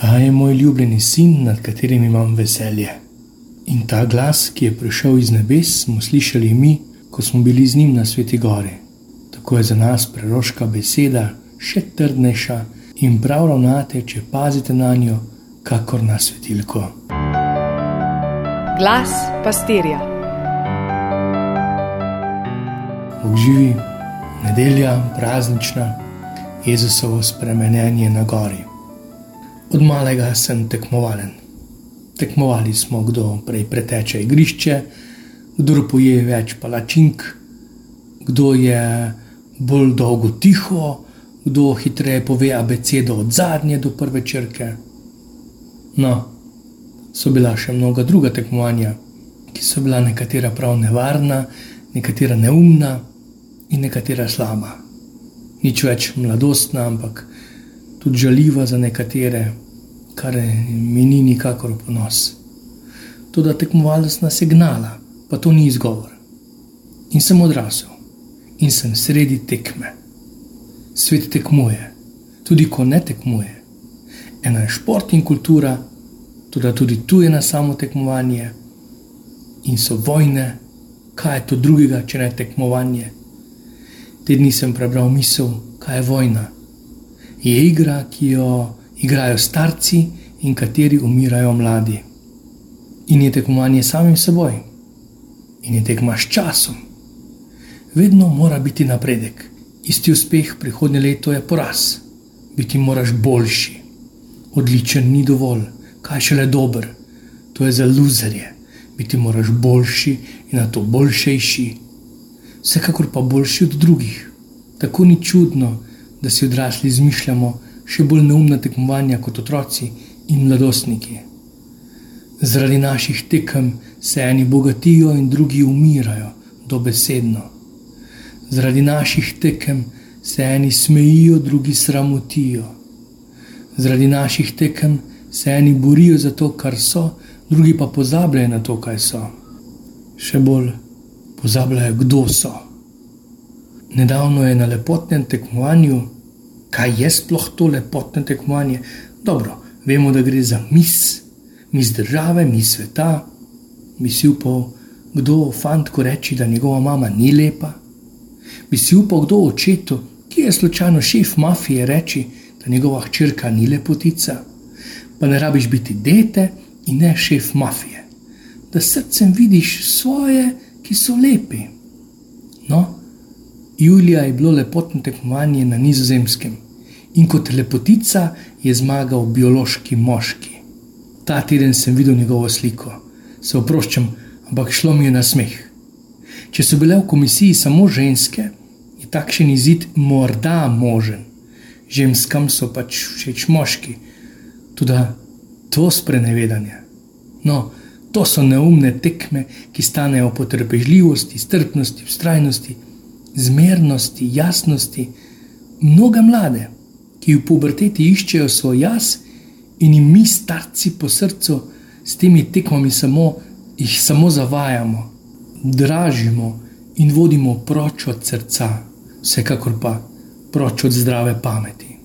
Ta je moj ljubljeni sin, nad katerim imam veselje. In ta glas, ki je prišel iz nebes, smo slišali mi, ko smo bili z njim na sveti gori. Tako je za nas preroška beseda še trdnejša in prav ravnate, če pazite na njo, kakor na svetilko. Glas pastirja. Bog živi, nedelja, praznična, Jezusovo spremenjenje na gori. Od malega sem tekmovalen. Tekmovali smo, kdo prej preteče igrišče, kdo poje več palačink, kdo je bolj dolgo tiho, kdo hitreje pove abecedo od zadnje do prve črke. No, so bila še mnoga druga tekmovanja, ki so bila nekatera prav nevarna, nekatera neumna in nekatera slaba. Nič več mladostna, ampak tudi žaljiva za nekatere, kar mi ni nikakor ponos. To, da tekmovalnost nas je gnala, pa to ni izgovor. In sem odrasel in sem sredi tekme. Svet tekmuje, tudi ko ne tekmuje. Ena je šport in kultura, tudi, tudi tu je na samo tekmovanje in so vojne, kaj je to drugega, če ne tekmovanje. Te dni sem prebral misel, kaj je vojna. Je igra, ki jo igrajo starci in kateri umirajo mladi. In je tekmovanje samim seboj, in je tekma s časom. Vedno mora biti napredek, isti uspeh prihodnje leto je poraz. Biti moraš boljši, odličen ni dovolj, kaj šele dober, to je za luzerje. Biti moraš boljši in na to boljšejši vsekakor pa boljši od drugih. Tako ni čudno, da si odrasli izmišljamo še bolj neumna tekmovanja kot otroci in mladostniki. Zaradi naših tekem se eni bogatijo in drugi umirajo, dobesedno. Zaradi naših tekem se eni smejijo, drugi sramotijo. Zaradi naših tekem se eni borijo za to, kar so, drugi pa pozabljajo na to, kaj so. Še bolj pozabljajo, kdo so. Nedavno je na lepotnem tekmovanju, kaj je sploh to lepotno tekmovanje? Dobro, vemo, da gre za mis, mis države, mis sveta, bi si upal, kdo fantko reči, da njegova mama ni lepa. Bi si upal, kdo očetu, ki je slučajno šef mafije, reči, da njegova hčerka ni lepotica. Pa ne rabiš biti dete in ne šef mafije, da srcem vidiš svoje ki so lepi. No, Julija je bilo lepotno tekmovanje na nizozemskem in kot lepotica je zmagal biološki moški. Ta teden sem videl njegovo sliko, se oproščam, ampak šlo mi je na smeh. Če so bile v komisiji samo ženske, je takšen izid morda možen. Ženskam so pač všeč moški, tudi to sprenevedanje. No, To so neumne tekme, ki stanejo potrpežljivosti, strpnosti, vztrajnosti, zmernosti, jasnosti. Mnoge mlade, ki v puberteti iščejo svoj jaz in jim mi, starci po srcu, s temi tekmami samo, jih samo zavajamo, dražimo in vodimo proč od srca, vsekakor pa proč od zdrave pameti.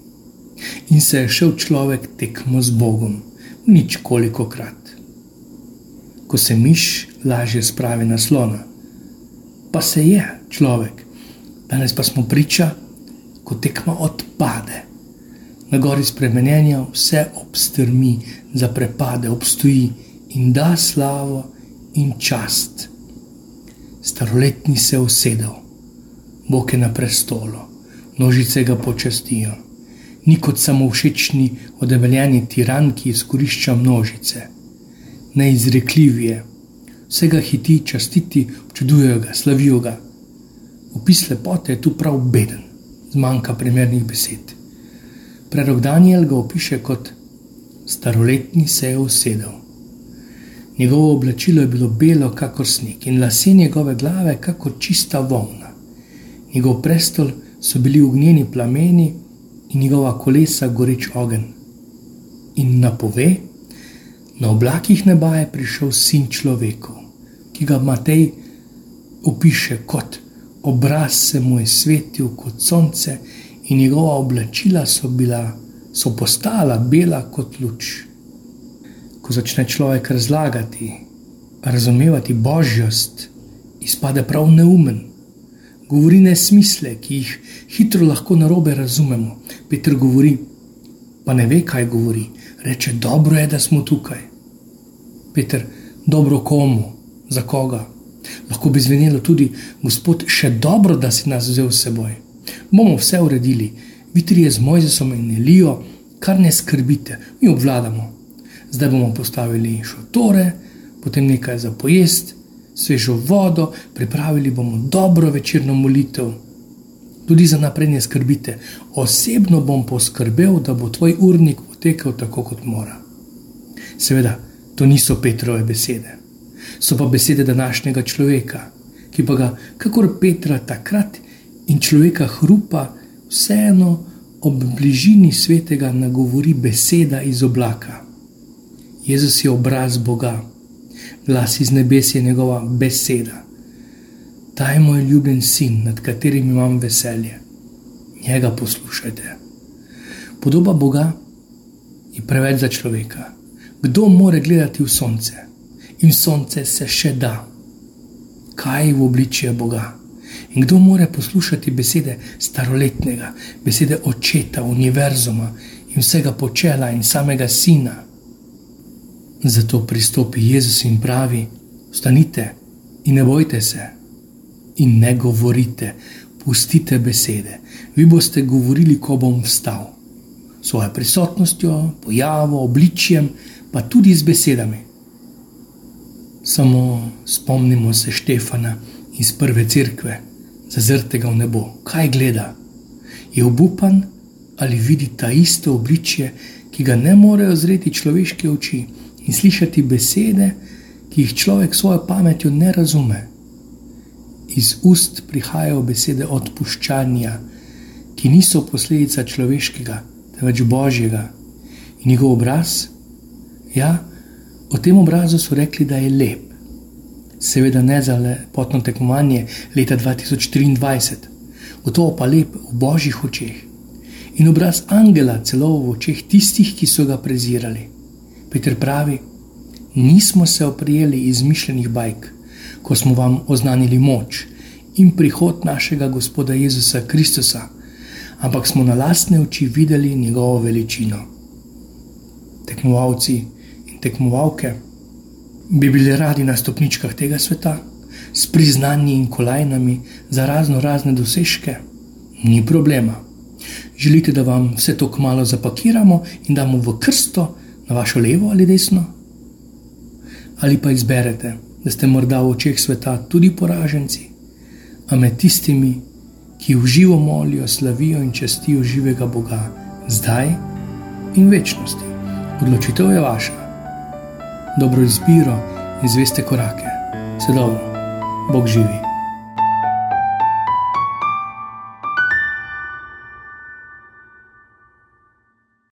In se je šel človek tekmo z Bogom, nič koliko krat ko se miš lažje spravi na slona. Pa se je človek, danes pa smo priča, ko tekma odpade. Na gori spremenjenja vse obstrmi, zaprepade, obstoji in da slavo in čast. Staroletni se usedel, Bog je na prestolu, nožice ga počastijo. Ni kot samo všečni, odebeljeni tiran, ki izkorišča množice neizrekljiv je. Vsega hiti, častiti, občudujejo ga, slavijo ga. Opis lepote je tu prav beden, zmanjka primernih besed. Prerok Daniel ga opiše kot staroletni se je usedel. Njegovo oblačilo je bilo belo, kakor sneg, in lase njegove glave, kakor čista volna. Njegov prestol so bili ognjeni plameni in njegova kolesa goreč ogen. In napove, Na oblakih neba je prišel sin človeku, ki ga Matej opiše kot obraz, se mu je svetil kot sonce, in njegova oblačila so bila so postala bela kot luč. Ko začne človek razlagati, razumevati božjost, izpade prav neumen. Govori nesmisle, ki jih hitro lahko narobe razumemo. Petr govori, pa ne ve, kaj govori. Reče, dobro je, da smo tukaj. Petr, dobro komu, za koga? Lahko bi zvenelo tudi, gospod, še dobro, da si nas vzel s seboj. Bomo vse uredili, vitri je z Mojzesom in Elijo, kar ne skrbite, mi obvladamo. Zdaj bomo postavili šotore, potem nekaj za pojest, svežo vodo, pripravili bomo dobro večerno molitev. Tudi za naprej ne skrbite, osebno bom poskrbel, da bo tvoj urnik potekel tako, kot mora. Seveda, to niso Petrove besede so pa besede današnjega človeka, ki pa ga, kakor Petra takrat in človeka hrupa, vseeno ob bližini svetega nagovori beseda iz oblaka. Jezus je obraz Boga, glas iz nebes je njegova beseda. Ta je moj ljubljen sin, nad katerim imam veselje. Njega poslušajte. Podoba Boga je preveč za človeka. Kdo more gledati v sonce? In sonce se še da. Kaj v obličju Boga? In kdo more poslušati besede staroletnega, besede očeta, univerzuma in vsega počela in samega sina? Zato pristopi Jezus in pravi: Vstanite in ne bojte se, in ne govorite, pustite besede. Vi boste govorili, ko bom vstal. Svojo prisotnostjo, pojavo, obličjem, pa tudi z besedami. Samo spomnimo se Štefana iz prve cerkve, zazrtega v nebo. Kaj gleda? Je obupan ali vidi ta isto obličje, ki ga ne morejo zreti človeške oči in slišati besede, ki jih človek s svojo pametjo ne razume. Iz ust prihajajo besede odpuščanja, ki niso posledica človeškega, temveč božjega. In njegov obraz, ja, O tem obrazu so rekli, da je lep. Seveda ne za lepotno tekmovanje leta 2023, gotovo pa lep v božjih očeh. In obraz angela celo v očeh tistih, ki so ga prezirali. Peter pravi: Nismo se oprijeli izmišljenih bajk, ko smo vam oznanili moč in prihod našega Gospoda Jezusa Kristusa, ampak smo na lastne oči videli njegovo veličino. Tekmovalci tekmovalke, bi bili radi na stopničkah tega sveta, s priznanji in kolajnami za razno razne dosežke, ni problema. Želite, da vam vse to kmalo zapakiramo in damo v krsto na vašo levo ali desno? Ali pa izberete, da ste morda v očeh sveta tudi poraženci, a med tistimi, ki v živo molijo, slavijo in čestijo živega Boga, zdaj in večnosti. Odločitev je vaša dobro izbiro in zveste korake. Vse dobro, Bog živi.